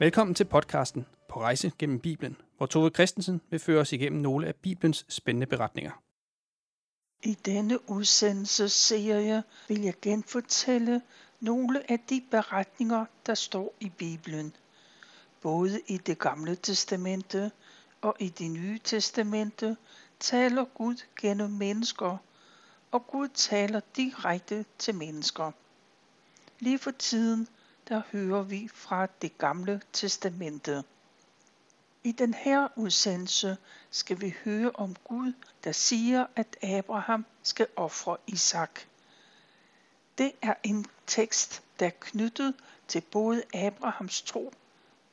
Velkommen til podcasten På rejse gennem Bibelen, hvor Tove Christensen vil føre os igennem nogle af Bibelens spændende beretninger. I denne udsendelsesserie vil jeg genfortælle nogle af de beretninger, der står i Bibelen. Både i det gamle testamente og i det nye testamente taler Gud gennem mennesker, og Gud taler direkte til mennesker. Lige for tiden der hører vi fra det gamle testamente. I den her udsendelse skal vi høre om Gud, der siger, at Abraham skal ofre Isak. Det er en tekst, der er knyttet til både Abrahams tro,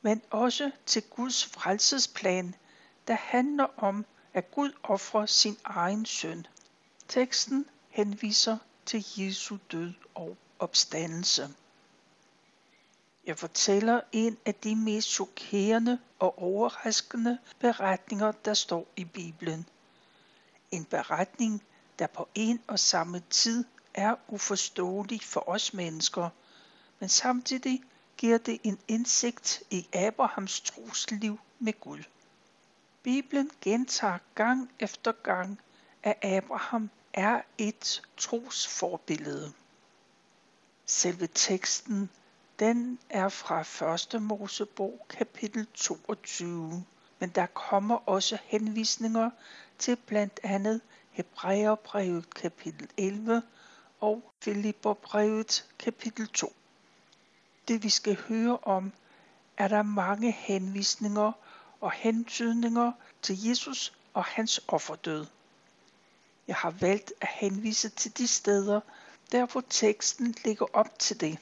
men også til Guds frelsesplan, der handler om, at Gud offrer sin egen søn. Teksten henviser til Jesu død og opstandelse. Jeg fortæller en af de mest chokerende og overraskende beretninger, der står i Bibelen. En beretning, der på en og samme tid er uforståelig for os mennesker, men samtidig giver det en indsigt i Abrahams trosliv med Gud. Bibelen gentager gang efter gang, at Abraham er et trosforbillede. Selve teksten den er fra 1. Mosebog kapitel 22, men der kommer også henvisninger til blandt andet Hebræerbrevet kapitel 11 og Filipperbrevet kapitel 2. Det vi skal høre om, er der mange henvisninger og hentydninger til Jesus og hans offerdød. Jeg har valgt at henvise til de steder, der hvor teksten ligger op til det.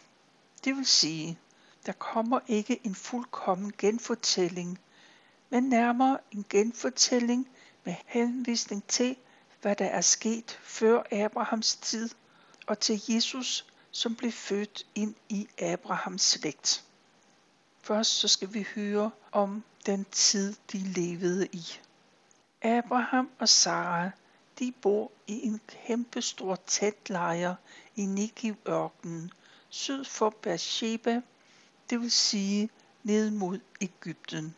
Det vil sige, der kommer ikke en fuldkommen genfortælling, men nærmere en genfortælling med henvisning til, hvad der er sket før Abrahams tid, og til Jesus, som blev født ind i Abrahams slægt. Først så skal vi høre om den tid, de levede i. Abraham og Sara, de bor i en kæmpestor lejr i Negev-ørkenen, syd for Beersheba, det vil sige ned mod Ægypten.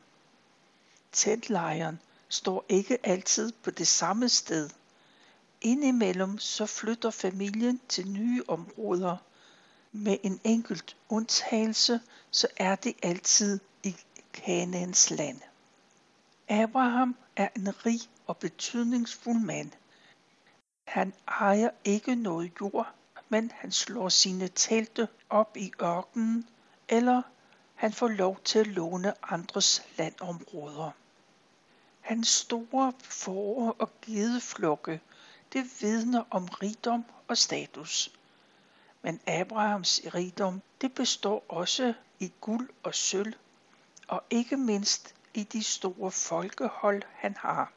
Teltlejren står ikke altid på det samme sted. Indimellem så flytter familien til nye områder. Med en enkelt undtagelse, så er det altid i Kanaans land. Abraham er en rig og betydningsfuld mand. Han ejer ikke noget jord, men han slår sine telte op i ørkenen, eller han får lov til at låne andres landområder. Hans store får og gedeflokke, det vidner om rigdom og status. Men Abrahams rigdom, det består også i guld og sølv, og ikke mindst i de store folkehold, han har.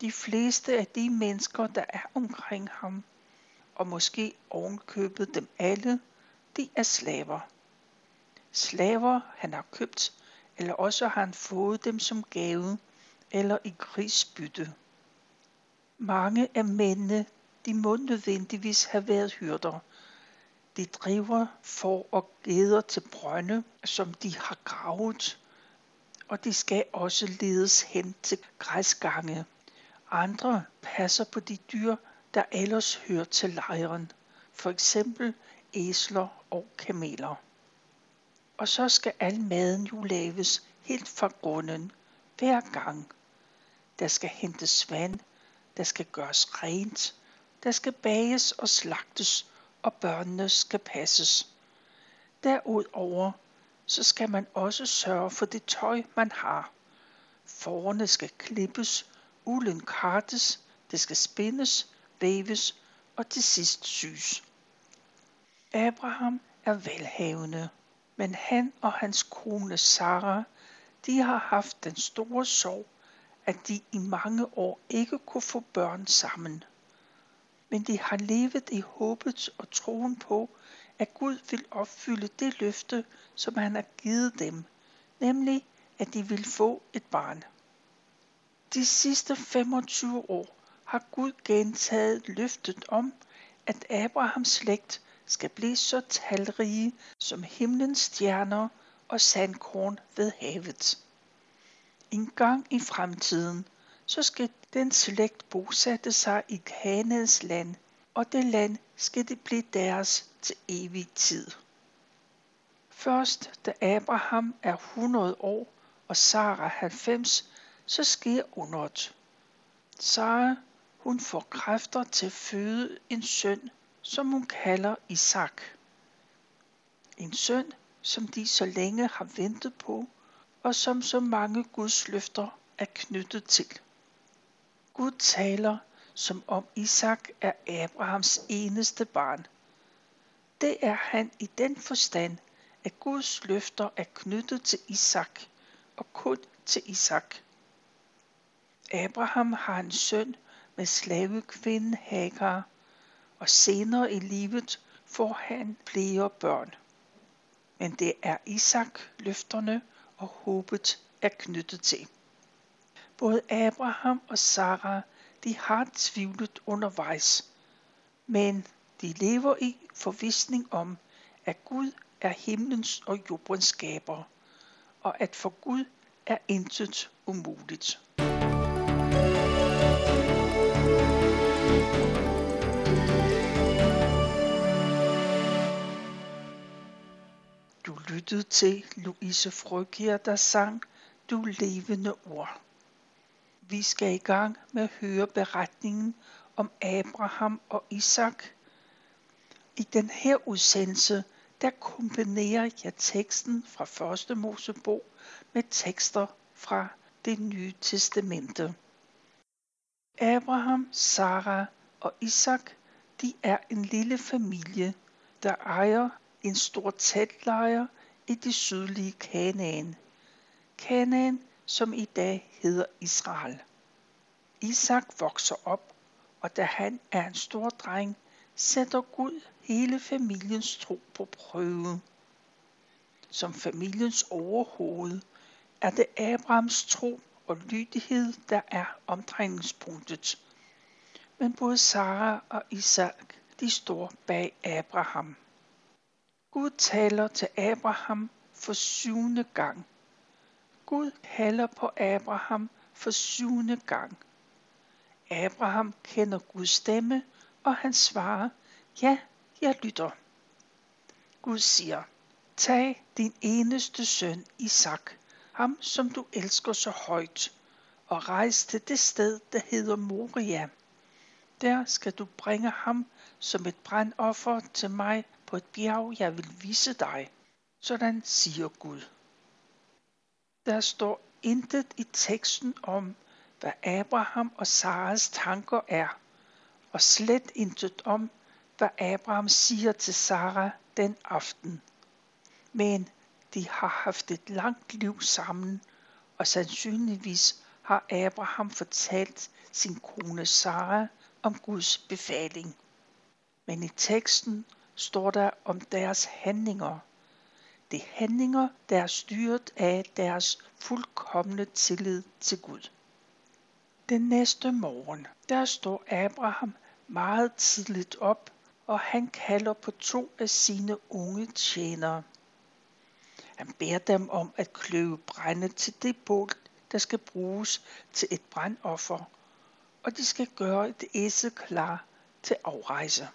De fleste af de mennesker, der er omkring ham, og måske ovenkøbet dem alle, de er slaver. Slaver han har købt, eller også har han fået dem som gave eller i krigsbytte. Mange af mændene, de må nødvendigvis have været hyrder. De driver for og geder til brønde, som de har gravet, og de skal også ledes hen til græsgange. Andre passer på de dyr, der ellers hører til lejren, for eksempel æsler og kameler. Og så skal al maden jo laves helt fra grunden, hver gang. Der skal hentes vand, der skal gøres rent, der skal bages og slagtes, og børnene skal passes. Derudover så skal man også sørge for det tøj, man har. Forerne skal klippes, ulden kartes, det skal spindes, væves og til sidst syes. Abraham er velhavende, men han og hans kone Sara, de har haft den store sorg, at de i mange år ikke kunne få børn sammen. Men de har levet i håbet og troen på, at Gud vil opfylde det løfte, som han har givet dem, nemlig at de vil få et barn. De sidste 25 år har Gud gentaget løftet om, at Abrahams slægt skal blive så talrige som himlens stjerner og sandkorn ved havet. En gang i fremtiden, så skal den slægt bosætte sig i Kanaans land, og det land skal det blive deres til evig tid. Først da Abraham er 100 år og Sara 90, så sker underet. Sara, hun får kræfter til at føde en søn, som hun kalder Isak. En søn, som de så længe har ventet på, og som så mange Guds løfter er knyttet til. Gud taler, som om Isak er Abrahams eneste barn. Det er han i den forstand, at Guds løfter er knyttet til Isak, og kun til Isak. Abraham har en søn med slavekvinden Hagar, og senere i livet får han flere børn. Men det er Isak løfterne og håbet er knyttet til. Både Abraham og Sara, de har tvivlet undervejs, men de lever i forvisning om, at Gud er himlens og jordens skaber, og at for Gud er intet umuligt. Lyttede til Louise Frøkjær, der sang Du levende ord. Vi skal i gang med at høre beretningen om Abraham og Isak. I den her udsendelse, der kombinerer jeg teksten fra første Mosebog med tekster fra det nye testamente. Abraham, Sara og Isak, de er en lille familie, der ejer en stor teltlejr i det sydlige Kanaan. Kanaan, som i dag hedder Israel. Isak vokser op, og da han er en stor dreng, sætter Gud hele familiens tro på prøve. Som familiens overhoved er det Abrahams tro og lydighed, der er omdrejningspunktet. Men både Sara og Isak, de står bag Abraham. Gud taler til Abraham for syvende gang. Gud kalder på Abraham for syvende gang. Abraham kender Guds stemme, og han svarer, ja, jeg lytter. Gud siger, tag din eneste søn Isak, ham som du elsker så højt, og rejs til det sted, der hedder Moria. Der skal du bringe ham som et brandoffer til mig på et bjerg, jeg vil vise dig. Sådan siger Gud. Der står intet i teksten om, hvad Abraham og Saras tanker er, og slet intet om, hvad Abraham siger til Sara den aften. Men de har haft et langt liv sammen, og sandsynligvis har Abraham fortalt sin kone Sara om Guds befaling. Men i teksten står der om deres handlinger. Det handlinger, der er styret af deres fuldkommende tillid til Gud. Den næste morgen, der står Abraham meget tidligt op, og han kalder på to af sine unge tjenere. Han beder dem om at kløve brænde til det bål, der skal bruges til et brandoffer, og de skal gøre et æse klar til afrejse.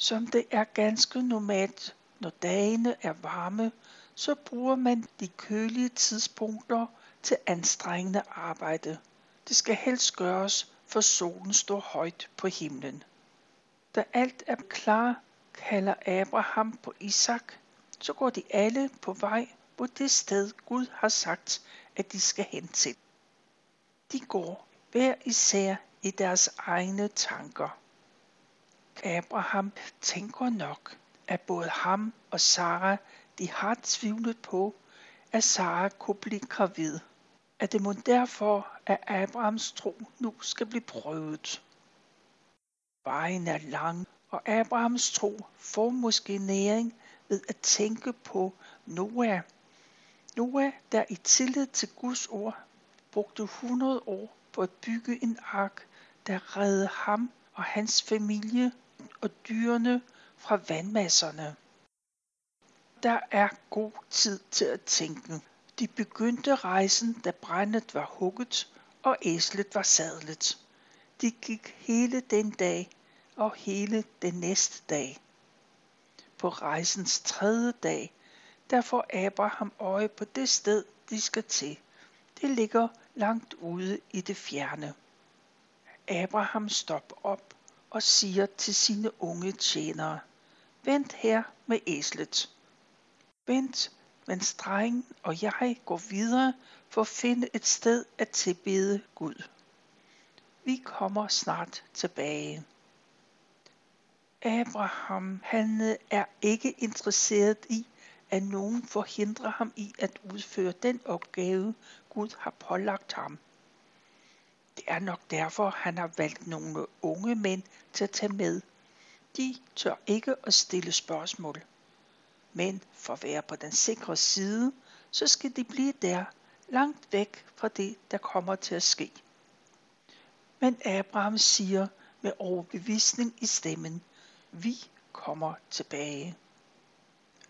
Som det er ganske normalt, når dagene er varme, så bruger man de kølige tidspunkter til anstrengende arbejde. Det skal helst gøres, for solen står højt på himlen. Da alt er klar, kalder Abraham på Isak, så går de alle på vej mod det sted Gud har sagt, at de skal hen til. De går hver især i deres egne tanker. Abraham tænker nok, at både ham og Sara de har tvivlet på, at Sara kunne blive gravid. At det må derfor, at Abrahams tro nu skal blive prøvet. Vejen er lang, og Abrahams tro får måske næring ved at tænke på Noah. Noah, der i tillid til Guds ord brugte 100 år på at bygge en ark, der redde ham og hans familie og dyrene fra vandmasserne. Der er god tid til at tænke. De begyndte rejsen, da brændet var hugget, og æslet var sadlet. De gik hele den dag og hele den næste dag. På rejsens tredje dag, der får Abraham øje på det sted, de skal til. Det ligger langt ude i det fjerne. Abraham stopper op og siger til sine unge tjenere, Vent her med æslet. Vent, mens drengen og jeg går videre for at finde et sted at tilbede Gud. Vi kommer snart tilbage. Abraham han øh, er ikke interesseret i, at nogen forhindrer ham i at udføre den opgave, Gud har pålagt ham. Det er nok derfor, han har valgt nogle unge mænd til at tage med. De tør ikke at stille spørgsmål. Men for at være på den sikre side, så skal de blive der, langt væk fra det, der kommer til at ske. Men Abraham siger med overbevisning i stemmen, vi kommer tilbage.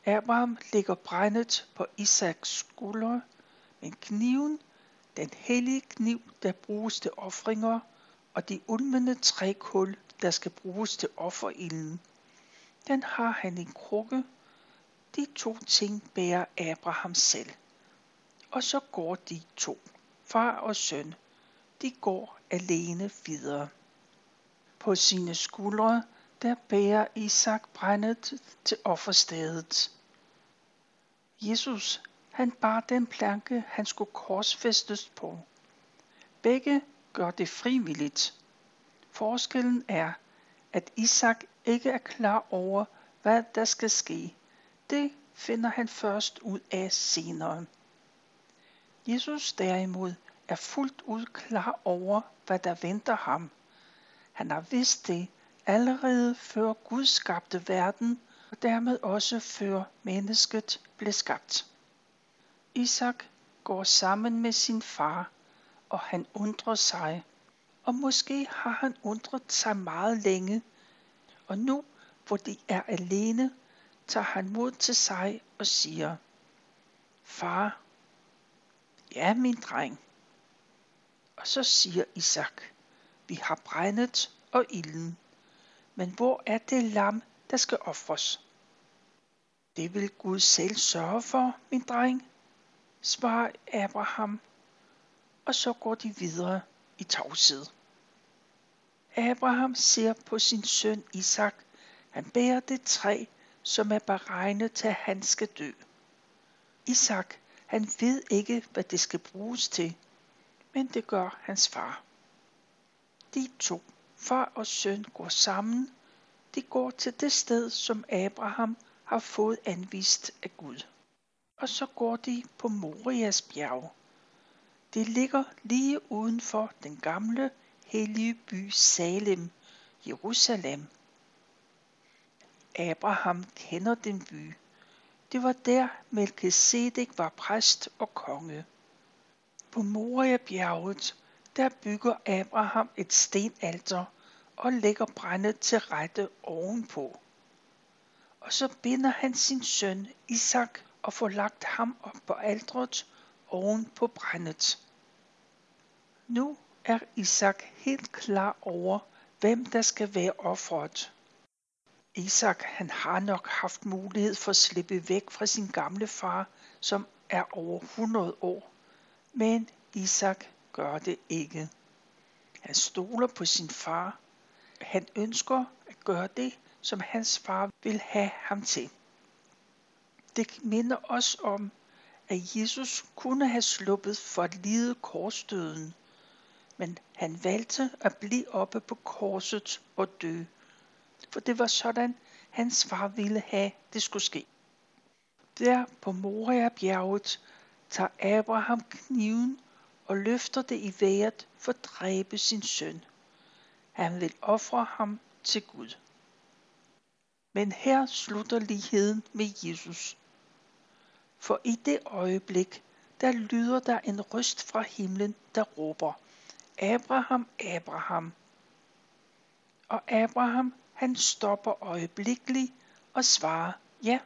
Abraham lægger brændet på Isaks skulder, men kniven, den hellige kniv, der bruges til offringer, og de ulmende trækul, der skal bruges til offerilden, den har han i en krukke. De to ting bærer Abraham selv. Og så går de to, far og søn, de går alene videre. På sine skuldre, der bærer Isak brændet til offerstedet. Jesus, han bar den planke, han skulle korsfæstes på. Begge gør det frivilligt. Forskellen er, at Isak ikke er klar over, hvad der skal ske. Det finder han først ud af senere. Jesus derimod er fuldt ud klar over, hvad der venter ham. Han har vidst det allerede før Gud skabte verden, og dermed også før mennesket blev skabt. Isak går sammen med sin far, og han undrer sig. Og måske har han undret sig meget længe, og nu, hvor de er alene, tager han mod til sig og siger, Far, ja min dreng. Og så siger Isak, vi har brændet og ilden, men hvor er det lam, der skal ofres? Det vil Gud selv sørge for, min dreng, svarer Abraham, og så går de videre i tavshed. Abraham ser på sin søn Isak. Han bærer det træ, som er beregnet til, at han skal dø. Isak, han ved ikke, hvad det skal bruges til, men det gør hans far. De to, far og søn, går sammen. De går til det sted, som Abraham har fået anvist af Gud. Og så går de på Morias bjerg. Det ligger lige uden for den gamle hellige by Salem, Jerusalem. Abraham kender den by. Det var der Melchizedek var præst og konge. På Moria-bjerget, der bygger Abraham et stenalter og lægger brændet til rette ovenpå. Og så binder han sin søn Isak og få lagt ham op på aldret oven på brændet. Nu er Isak helt klar over, hvem der skal være offeret. Isak han har nok haft mulighed for at slippe væk fra sin gamle far, som er over 100 år. Men Isak gør det ikke. Han stoler på sin far. Han ønsker at gøre det, som hans far vil have ham til. Det minder os om, at Jesus kunne have sluppet for at lide korsdøden, men han valgte at blive oppe på korset og dø. For det var sådan, hans far ville have, det skulle ske. Der på Moria-bjerget tager Abraham kniven og løfter det i vejret for at dræbe sin søn. Han vil ofre ham til Gud. Men her slutter ligheden med Jesus. For i det øjeblik, der lyder der en røst fra himlen, der råber – Abraham, Abraham. Og Abraham, han stopper øjeblikkeligt og svarer, ja,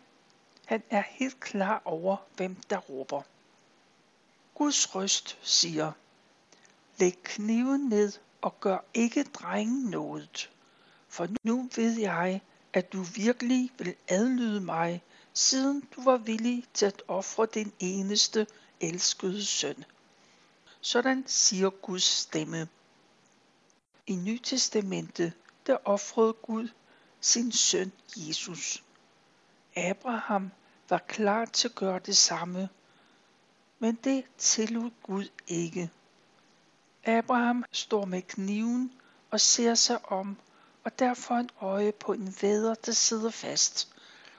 Han er helt klar over, hvem der råber. Guds røst siger, Læg kniven ned og gør ikke drengen noget, for nu ved jeg, at du virkelig vil adlyde mig, siden du var villig til at ofre din eneste elskede søn. Sådan siger Guds stemme. I Nytestamentet, der ofrede Gud sin søn Jesus. Abraham var klar til at gøre det samme, men det tillod Gud ikke. Abraham står med kniven og ser sig om, og derfor en øje på en væder, der sidder fast.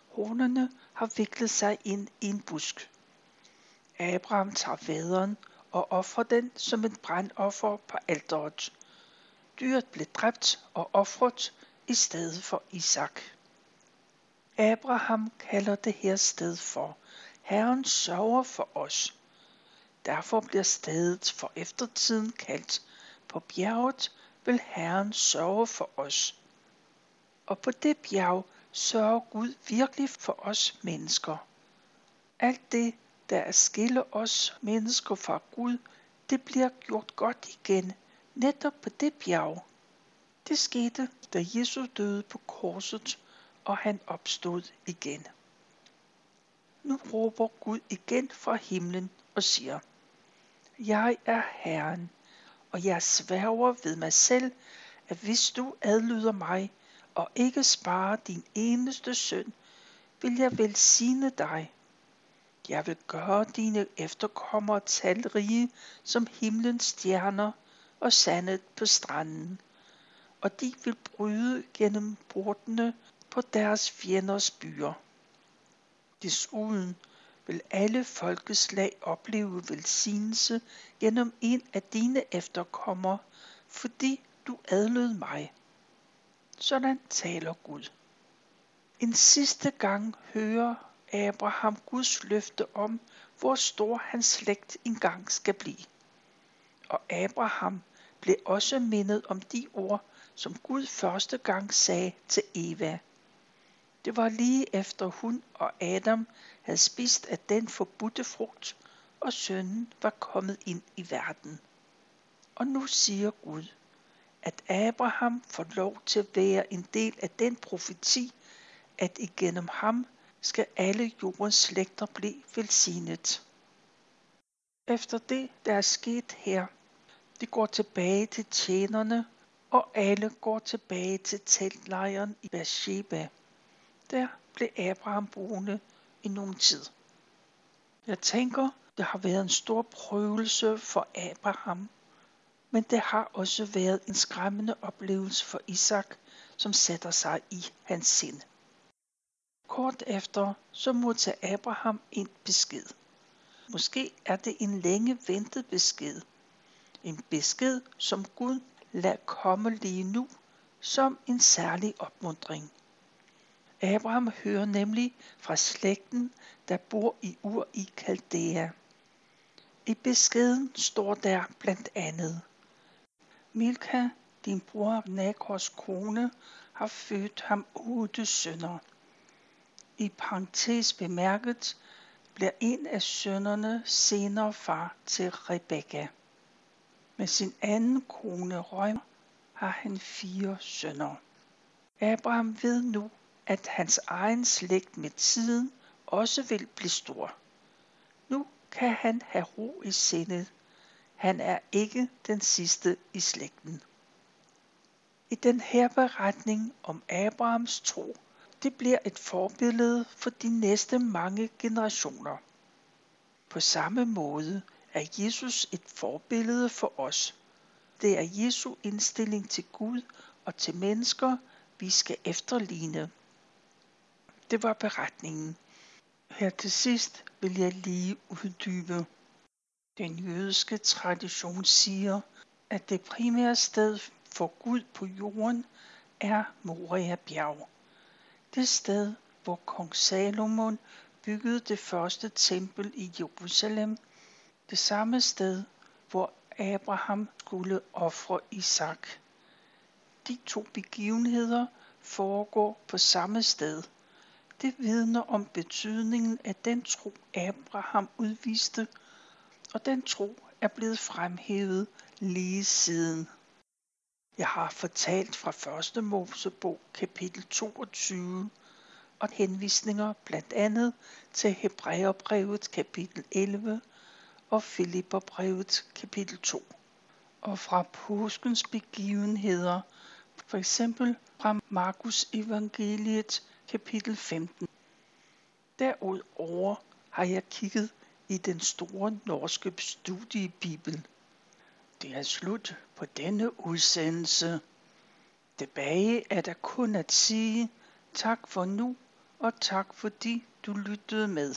Hornene har viklet sig ind i en busk. Abraham tager væderen og offrer den som et brandoffer på alderet. Dyret blev dræbt og offret i stedet for Isak. Abraham kalder det her sted for Herren sørger for os. Derfor bliver stedet for eftertiden kaldt på bjerget vil Herren sørge for os. Og på det bjerg sørger Gud virkelig for os mennesker. Alt det, der er skille os mennesker fra Gud, det bliver gjort godt igen, netop på det bjerg. Det skete, da Jesus døde på korset, og han opstod igen. Nu råber Gud igen fra himlen og siger, Jeg er Herren, og jeg sværger ved mig selv, at hvis du adlyder mig og ikke sparer din eneste søn, vil jeg velsigne dig. Jeg vil gøre dine efterkommere talrige som himlens stjerner og sandet på stranden, og de vil bryde gennem portene på deres fjenders byer. Desuden vil alle folkeslag opleve velsignelse gennem en af dine efterkommere, fordi du adlød mig. Sådan taler Gud. En sidste gang hører Abraham Guds løfte om, hvor stor hans slægt engang skal blive. Og Abraham blev også mindet om de ord, som Gud første gang sagde til Eva. Det var lige efter hun og Adam havde spist af den forbudte frugt, og sønnen var kommet ind i verden. Og nu siger Gud, at Abraham får lov til at være en del af den profeti, at igennem ham skal alle jordens slægter blive velsignet. Efter det, der er sket her, de går tilbage til tjenerne, og alle går tilbage til teltlejren i Beersheba. Der blev Abraham boende i nogen tid. Jeg tænker, det har været en stor prøvelse for Abraham, men det har også været en skræmmende oplevelse for Isak, som sætter sig i hans sind. Kort efter så modtager Abraham en besked. Måske er det en længe ventet besked. En besked, som Gud lader komme lige nu, som en særlig opmundring. Abraham hører nemlig fra slægten, der bor i Ur i Kaldea. I beskeden står der blandt andet, Milka, din bror Nakors kone, har født ham otte sønner. I parentes bemærket bliver en af sønnerne senere far til Rebekka. Med sin anden kone Røm har han fire sønner. Abraham ved nu, at hans egen slægt med tiden også vil blive stor. Nu kan han have ro i sindet. Han er ikke den sidste i slægten. I den her beretning om Abrahams tro, det bliver et forbillede for de næste mange generationer. På samme måde er Jesus et forbillede for os. Det er Jesu indstilling til Gud og til mennesker, vi skal efterligne. Det var beretningen. Her til sidst vil jeg lige uddybe. Den jødiske tradition siger, at det primære sted for Gud på jorden er Moria bjerg. Det sted, hvor kong Salomon byggede det første tempel i Jerusalem. Det samme sted, hvor Abraham skulle ofre Isak. De to begivenheder foregår på samme sted – det vidner om betydningen af den tro, Abraham udviste, og den tro er blevet fremhævet lige siden. Jeg har fortalt fra 1. Mosebog kapitel 22 og henvisninger blandt andet til Hebræerbrevet kapitel 11 og Filipperbrevet kapitel 2. Og fra påskens begivenheder, for eksempel fra Markus evangeliet kapitel 15. Derudover har jeg kigget i den store norske studiebibel. Det er slut på denne udsendelse. Tilbage er der kun at sige tak for nu, og tak fordi du lyttede med.